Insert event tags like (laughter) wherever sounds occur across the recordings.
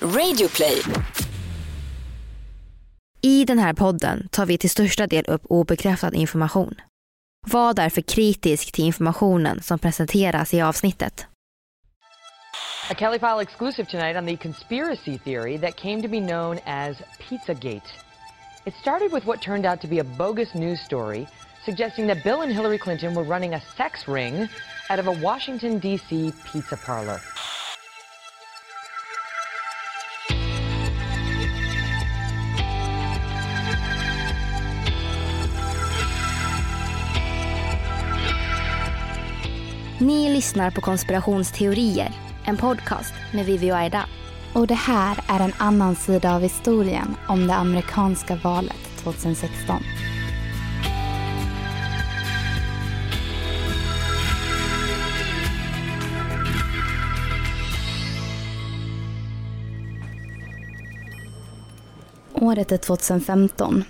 Radioplay. I den här podden tar vi till största del upp obekräftad information. Var därför kritisk till informationen som presenteras i avsnittet. A Kelly File exclusive tonight on the conspiracy theory that came to be known as Pizzagate. It started with what turned out to be a bogus news story suggesting that Bill and Hillary Clinton were running a sex ring out of a Washington, D.C. pizza parlor. Ni lyssnar på Konspirationsteorier, en podcast med Vivi och Aida. Och det här är en annan sida av historien om det amerikanska valet 2016. Året är 2015.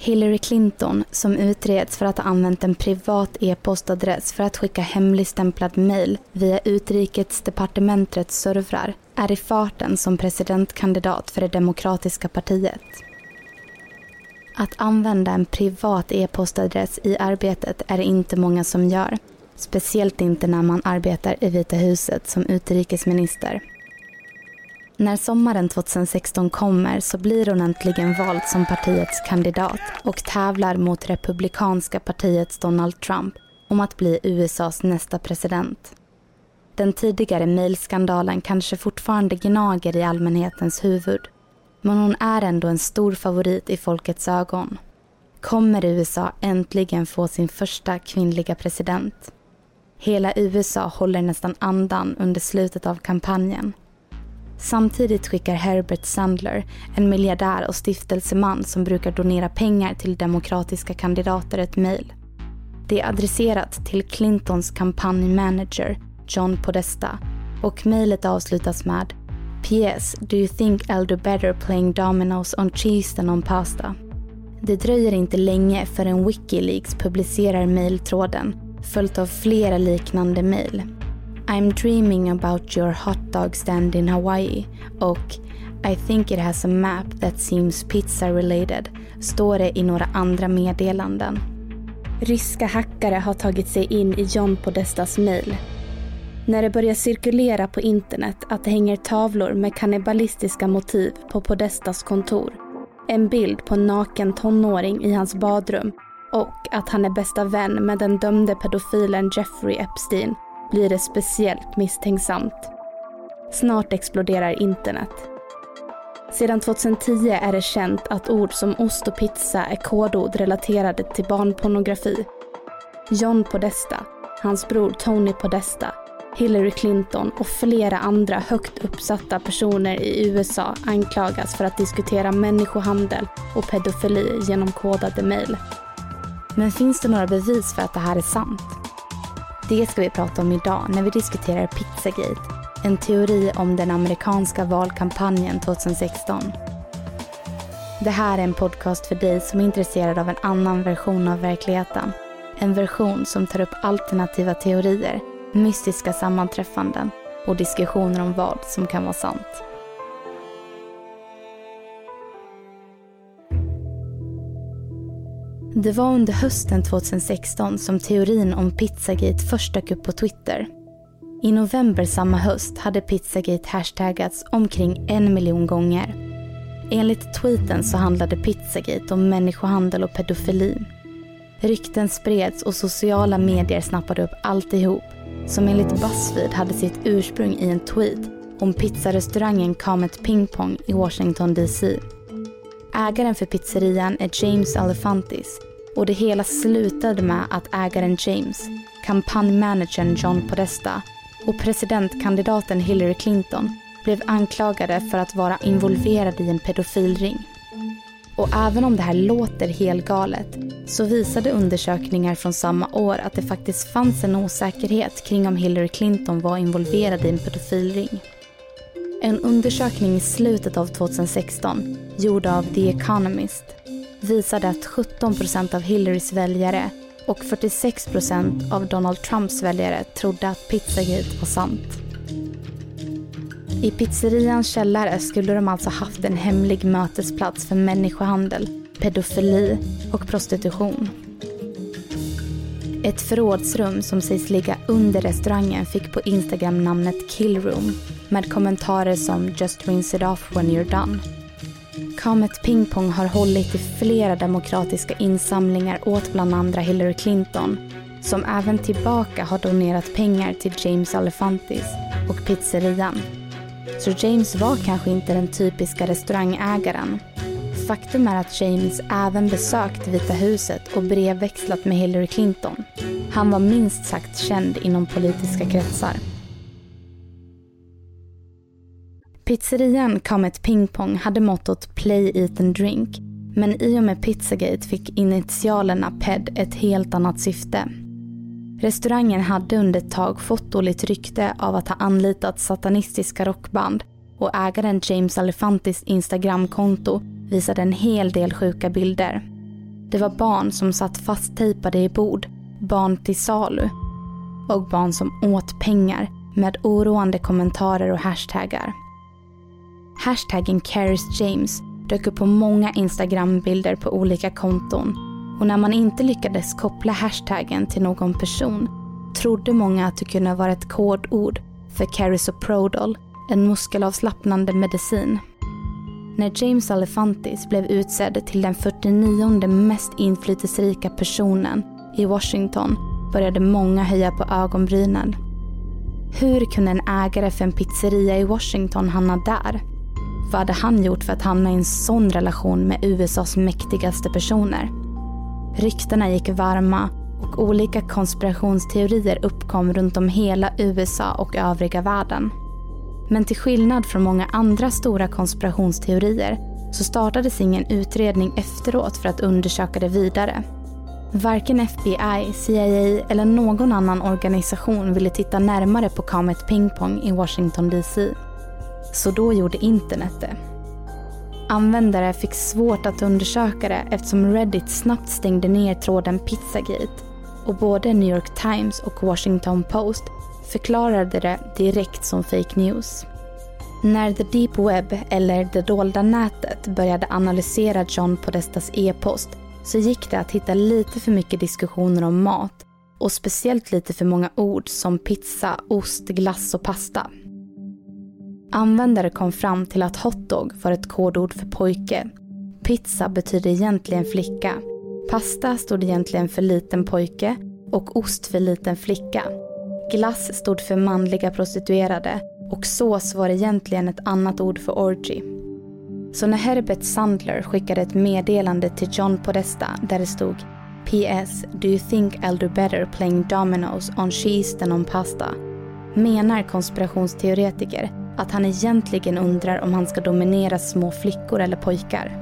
Hillary Clinton, som utreds för att ha använt en privat e-postadress för att skicka hemligstämplad mejl via utrikesdepartementets servrar, är i farten som presidentkandidat för det demokratiska partiet. Att använda en privat e-postadress i arbetet är det inte många som gör. Speciellt inte när man arbetar i Vita huset som utrikesminister. När sommaren 2016 kommer så blir hon äntligen vald som partiets kandidat och tävlar mot republikanska partiets Donald Trump om att bli USAs nästa president. Den tidigare mejlskandalen kanske fortfarande gnager i allmänhetens huvud. Men hon är ändå en stor favorit i folkets ögon. Kommer USA äntligen få sin första kvinnliga president? Hela USA håller nästan andan under slutet av kampanjen. Samtidigt skickar Herbert Sandler, en miljardär och stiftelseman som brukar donera pengar till demokratiska kandidater, ett mejl. Det är adresserat till Clintons kampanjmanager John Podesta och mejlet avslutas med PS. Do you think I'll do better playing dominoes on cheese than on pasta? Det dröjer inte länge förrän Wikileaks publicerar mejltråden följt av flera liknande mejl. I'm dreaming about your hot dog stand in Hawaii och I think it has a map that seems pizza related står det i några andra meddelanden. Ryska hackare har tagit sig in i John Podestas mejl. När det börjar cirkulera på internet att det hänger tavlor med kannibalistiska motiv på Podestas kontor, en bild på en naken tonåring i hans badrum och att han är bästa vän med den dömde pedofilen Jeffrey Epstein blir det speciellt misstänksamt. Snart exploderar internet. Sedan 2010 är det känt att ord som ost och pizza är kodord relaterade till barnpornografi. John Podesta, hans bror Tony Podesta, Hillary Clinton och flera andra högt uppsatta personer i USA anklagas för att diskutera människohandel och pedofili genom kodade mejl. Men finns det några bevis för att det här är sant? Det ska vi prata om idag när vi diskuterar Pizzagate, en teori om den amerikanska valkampanjen 2016. Det här är en podcast för dig som är intresserad av en annan version av verkligheten. En version som tar upp alternativa teorier, mystiska sammanträffanden och diskussioner om vad som kan vara sant. Det var under hösten 2016 som teorin om Pizzagate först dök upp på Twitter. I november samma höst hade Pizzagate hashtaggats omkring en miljon gånger. Enligt tweeten så handlade Pizzagate om människohandel och pedofili. Rykten spreds och sociala medier snappade upp alltihop som enligt Buzzfeed hade sitt ursprung i en tweet om pizzarestaurangen Comet Ping Pong i Washington DC. Ägaren för pizzerian är James Alefantis och det hela slutade med att ägaren James, kampanjmanagern John Podesta och presidentkandidaten Hillary Clinton blev anklagade för att vara involverade i en pedofilring. Och även om det här låter helgalet så visade undersökningar från samma år att det faktiskt fanns en osäkerhet kring om Hillary Clinton var involverad i en pedofilring. En undersökning i slutet av 2016, gjord av The Economist, visade att 17 procent av Hillarys väljare och 46 procent av Donald Trumps väljare trodde att Pizzagate var sant. I pizzerians källare skulle de alltså haft en hemlig mötesplats för människohandel, pedofili och prostitution. Ett förrådsrum som sägs ligga under restaurangen fick på Instagram namnet Killroom med kommentarer som “Just rinse it off when you're done”. Comet Ping Pong har hållit i flera demokratiska insamlingar åt bland andra Hillary Clinton som även tillbaka har donerat pengar till James Alefantis och pizzerian. Så James var kanske inte den typiska restaurangägaren. Faktum är att James även besökt Vita huset och brevväxlat med Hillary Clinton. Han var minst sagt känd inom politiska kretsar. Pizzerian Comet Ping Pong hade mottot Play, Eat and Drink. Men i och med Pizzagate fick initialerna PED ett helt annat syfte. Restaurangen hade under ett tag fått dåligt rykte av att ha anlitat satanistiska rockband och ägaren James Alefantis Instagramkonto visade en hel del sjuka bilder. Det var barn som satt fasttejpade i bord, barn till salu och barn som åt pengar med oroande kommentarer och hashtaggar. Hashtaggen Caris James dök upp på många Instagram-bilder på olika konton och när man inte lyckades koppla hashtaggen till någon person trodde många att det kunde vara ett kodord för Carisoprodol, en muskelavslappnande medicin. När James Alefantis blev utsedd till den 49 mest inflytelserika personen i Washington började många höja på ögonbrynen. Hur kunde en ägare för en pizzeria i Washington hamna där? Vad hade han gjort för att hamna i en sån relation med USAs mäktigaste personer? Ryktena gick varma och olika konspirationsteorier uppkom runt om hela USA och övriga världen. Men till skillnad från många andra stora konspirationsteorier så startades ingen utredning efteråt för att undersöka det vidare. Varken FBI, CIA eller någon annan organisation ville titta närmare på Comet Ping Pong i Washington DC. Så då gjorde internet det. Användare fick svårt att undersöka det eftersom Reddit snabbt stängde ner tråden Pizzagate och både New York Times och Washington Post förklarade det direkt som fake news. När The Deep Web, eller det dolda nätet, började analysera John Podestas e-post så gick det att hitta lite för mycket diskussioner om mat och speciellt lite för många ord som pizza, ost, glass och pasta. Användare kom fram till att hotdog var ett kodord för pojke. Pizza betyder egentligen flicka. Pasta stod egentligen för liten pojke och ost för liten flicka. Glass stod för manliga prostituerade och sås var egentligen ett annat ord för orgy. Så när Herbert Sandler skickade ett meddelande till John Podesta där det stod PS. Do you think I'll do better playing dominoes on cheese than on pasta? Menar konspirationsteoretiker att han egentligen undrar om han ska dominera små flickor eller pojkar.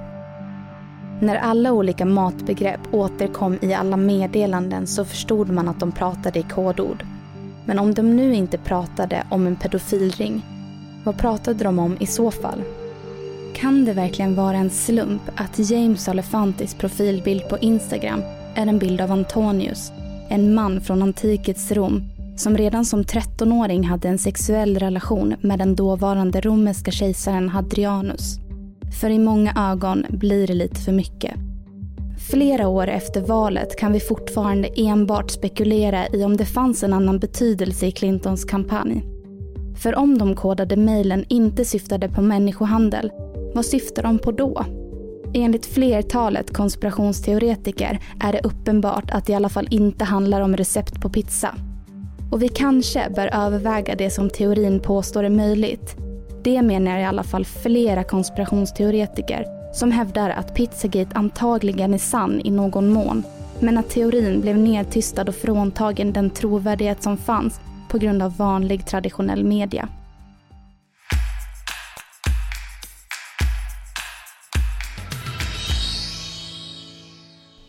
När alla olika matbegrepp återkom i alla meddelanden så förstod man att de pratade i kodord. Men om de nu inte pratade om en pedofilring, vad pratade de om i så fall? Kan det verkligen vara en slump att James Alefantis profilbild på Instagram är en bild av Antonius, en man från antikets Rom som redan som 13-åring hade en sexuell relation med den dåvarande romerska kejsaren Hadrianus. För i många ögon blir det lite för mycket. Flera år efter valet kan vi fortfarande enbart spekulera i om det fanns en annan betydelse i Clintons kampanj. För om de kodade mejlen inte syftade på människohandel, vad syftar de på då? Enligt flertalet konspirationsteoretiker är det uppenbart att det i alla fall inte handlar om recept på pizza. Och vi kanske bör överväga det som teorin påstår är möjligt. Det menar i alla fall flera konspirationsteoretiker som hävdar att Pizzagate antagligen är sann i någon mån men att teorin blev nedtystad och fråntagen den trovärdighet som fanns på grund av vanlig traditionell media.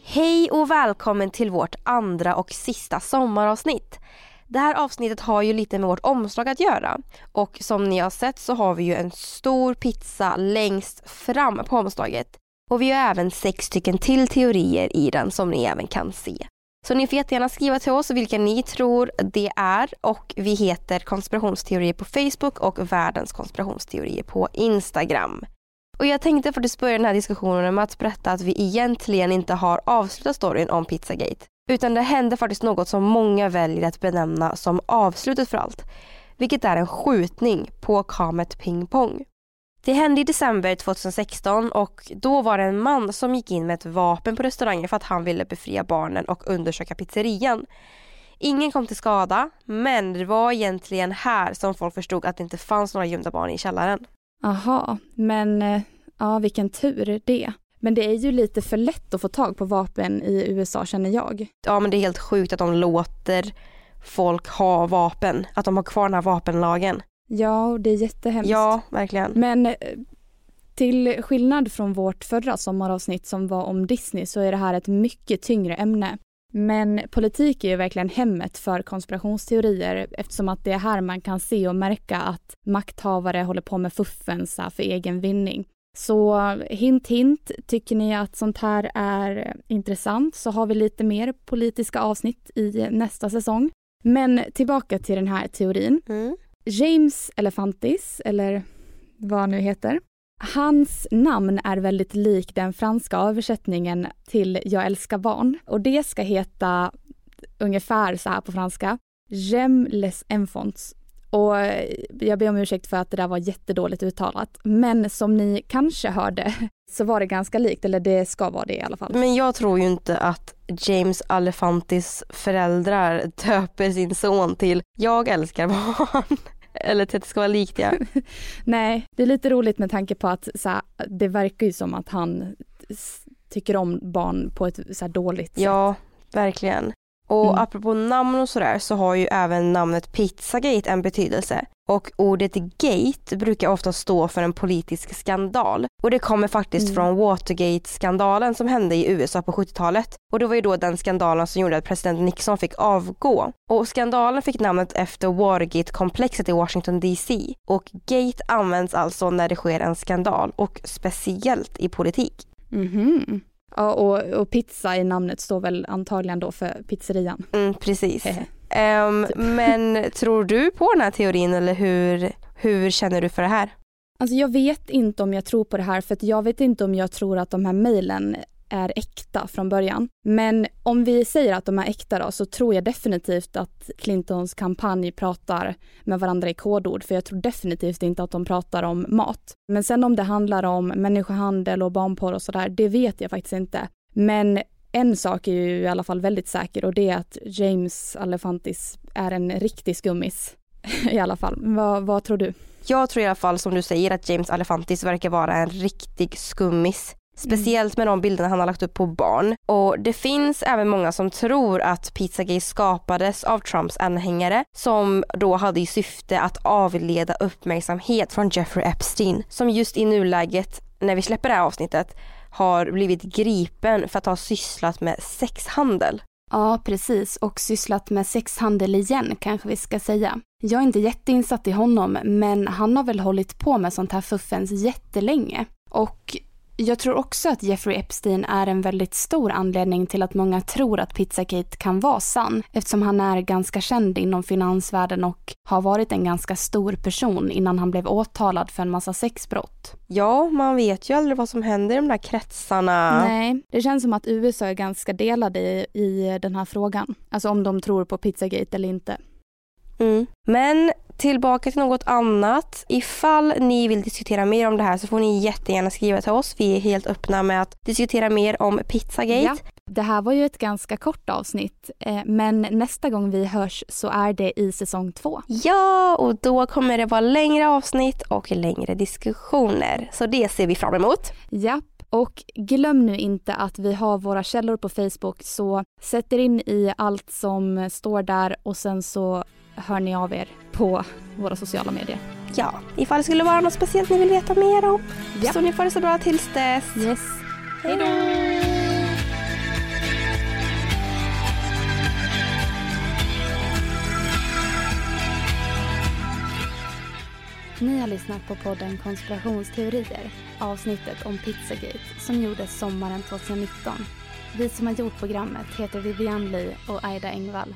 Hej och välkommen till vårt andra och sista sommaravsnitt. Det här avsnittet har ju lite med vårt omslag att göra och som ni har sett så har vi ju en stor pizza längst fram på omslaget och vi har även sex stycken till teorier i den som ni även kan se. Så ni får jättegärna skriva till oss vilka ni tror det är och vi heter konspirationsteorier på Facebook och världens konspirationsteorier på Instagram. Och jag tänkte faktiskt börja den här diskussionen med att berätta att vi egentligen inte har avslutat storyn om Pizzagate. Utan det hände faktiskt något som många väljer att benämna som avslutet för allt. Vilket är en skjutning på Kamet Ping Pong. Det hände i december 2016 och då var det en man som gick in med ett vapen på restaurangen för att han ville befria barnen och undersöka pizzerian. Ingen kom till skada, men det var egentligen här som folk förstod att det inte fanns några gömda barn i källaren. Aha, men eh, ja, vilken tur det. Men det är ju lite för lätt att få tag på vapen i USA känner jag. Ja men det är helt sjukt att de låter folk ha vapen, att de har kvar den här vapenlagen. Ja, det är jättehemskt. Ja, verkligen. Men eh, till skillnad från vårt förra sommaravsnitt som var om Disney så är det här ett mycket tyngre ämne. Men politik är ju verkligen hemmet för konspirationsteorier eftersom att det är här man kan se och märka att makthavare håller på med fuffens för egen vinning. Så hint hint, tycker ni att sånt här är intressant så har vi lite mer politiska avsnitt i nästa säsong. Men tillbaka till den här teorin. Mm. James Elefantis, eller vad han nu heter, Hans namn är väldigt lik den franska översättningen till Jag älskar barn och det ska heta ungefär så här på franska. J'aime les enfants. Och jag ber om ursäkt för att det där var jättedåligt uttalat. Men som ni kanske hörde (laughs) så var det ganska likt, eller det ska vara det i alla fall. Men jag tror ju inte att James Alefantis föräldrar (laughs) döper sin son till Jag älskar barn. (laughs) Eller till att det ska vara likt ja. Nej, det är lite roligt med tanke på att så här, det verkar ju som att han tycker om barn på ett så här, dåligt sätt. Ja, verkligen. Och Mm. apropå namn och sådär så har ju även namnet Pizzagate en betydelse. Och ordet gate brukar ofta stå för en politisk skandal. Och det kommer faktiskt Mm. från Watergate-skandalen som hände i USA på 70-talet. Och det var ju då den skandalen som gjorde att president Nixon fick avgå. Och skandalen fick namnet efter Watergate-komplexet i Washington DC. Och gate används alltså när det sker en skandal och speciellt i politik. Mhm. Ja, och, och pizza i namnet står väl antagligen då för pizzerian. Mm, precis. Hehe. Ehm, (laughs) men tror du på den här teorin eller hur, hur känner du för det här? Alltså jag vet inte om jag tror på det här för att jag vet inte om jag tror att de här mejlen är äkta från början. Men om vi säger att de är äkta då så tror jag definitivt att Clintons kampanj pratar med varandra i kodord för jag tror definitivt inte att de pratar om mat. Men sen om det handlar om människohandel och barnporr och sådär, det vet jag faktiskt inte. Men en sak är ju i alla fall väldigt säker och det är att James Alefantis är en riktig skummis. (laughs) I alla fall. Vad, vad tror du? Jag tror i alla fall som du säger att James Alefantis verkar vara en riktig skummis. Speciellt med de bilderna han har lagt upp på barn. Och det finns även många som tror att Pizzagate skapades av Trumps anhängare som då hade i syfte att avleda uppmärksamhet från Jeffrey Epstein som just i nuläget när vi släpper det här avsnittet har blivit gripen för att ha sysslat med sexhandel. Ja, precis. Och sysslat med sexhandel igen kanske vi ska säga. Jag är inte jätteinsatt i honom, men han har väl hållit på med sånt här fuffens jättelänge. Och jag tror också att Jeffrey Epstein är en väldigt stor anledning till att många tror att Pizzagate kan vara sann eftersom han är ganska känd inom finansvärlden och har varit en ganska stor person innan han blev åtalad för en massa sexbrott. Ja, man vet ju aldrig vad som händer i de där kretsarna. Nej, det känns som att USA är ganska delade i, i den här frågan. Alltså om de tror på Pizzagate eller inte. Mm. Men tillbaka till något annat. Ifall ni vill diskutera mer om det här så får ni jättegärna skriva till oss. Vi är helt öppna med att diskutera mer om Pizzagate. Ja, det här var ju ett ganska kort avsnitt, eh, men nästa gång vi hörs så är det i säsong två. Ja, och då kommer det vara längre avsnitt och längre diskussioner. Så det ser vi fram emot. Japp. Och glöm nu inte att vi har våra källor på Facebook så sätt er in i allt som står där och sen så hör ni av er på våra sociala medier. Ja, ifall det skulle vara något speciellt ni vill veta mer om. Ja. Så ni får det så bra tills dess. Yes. Hej då! Ni har lyssnat på podden Konspirationsteorier, avsnittet om Pizzagate som gjordes sommaren 2019. Vi som har gjort programmet heter Vivian Ly och Aida Engvall.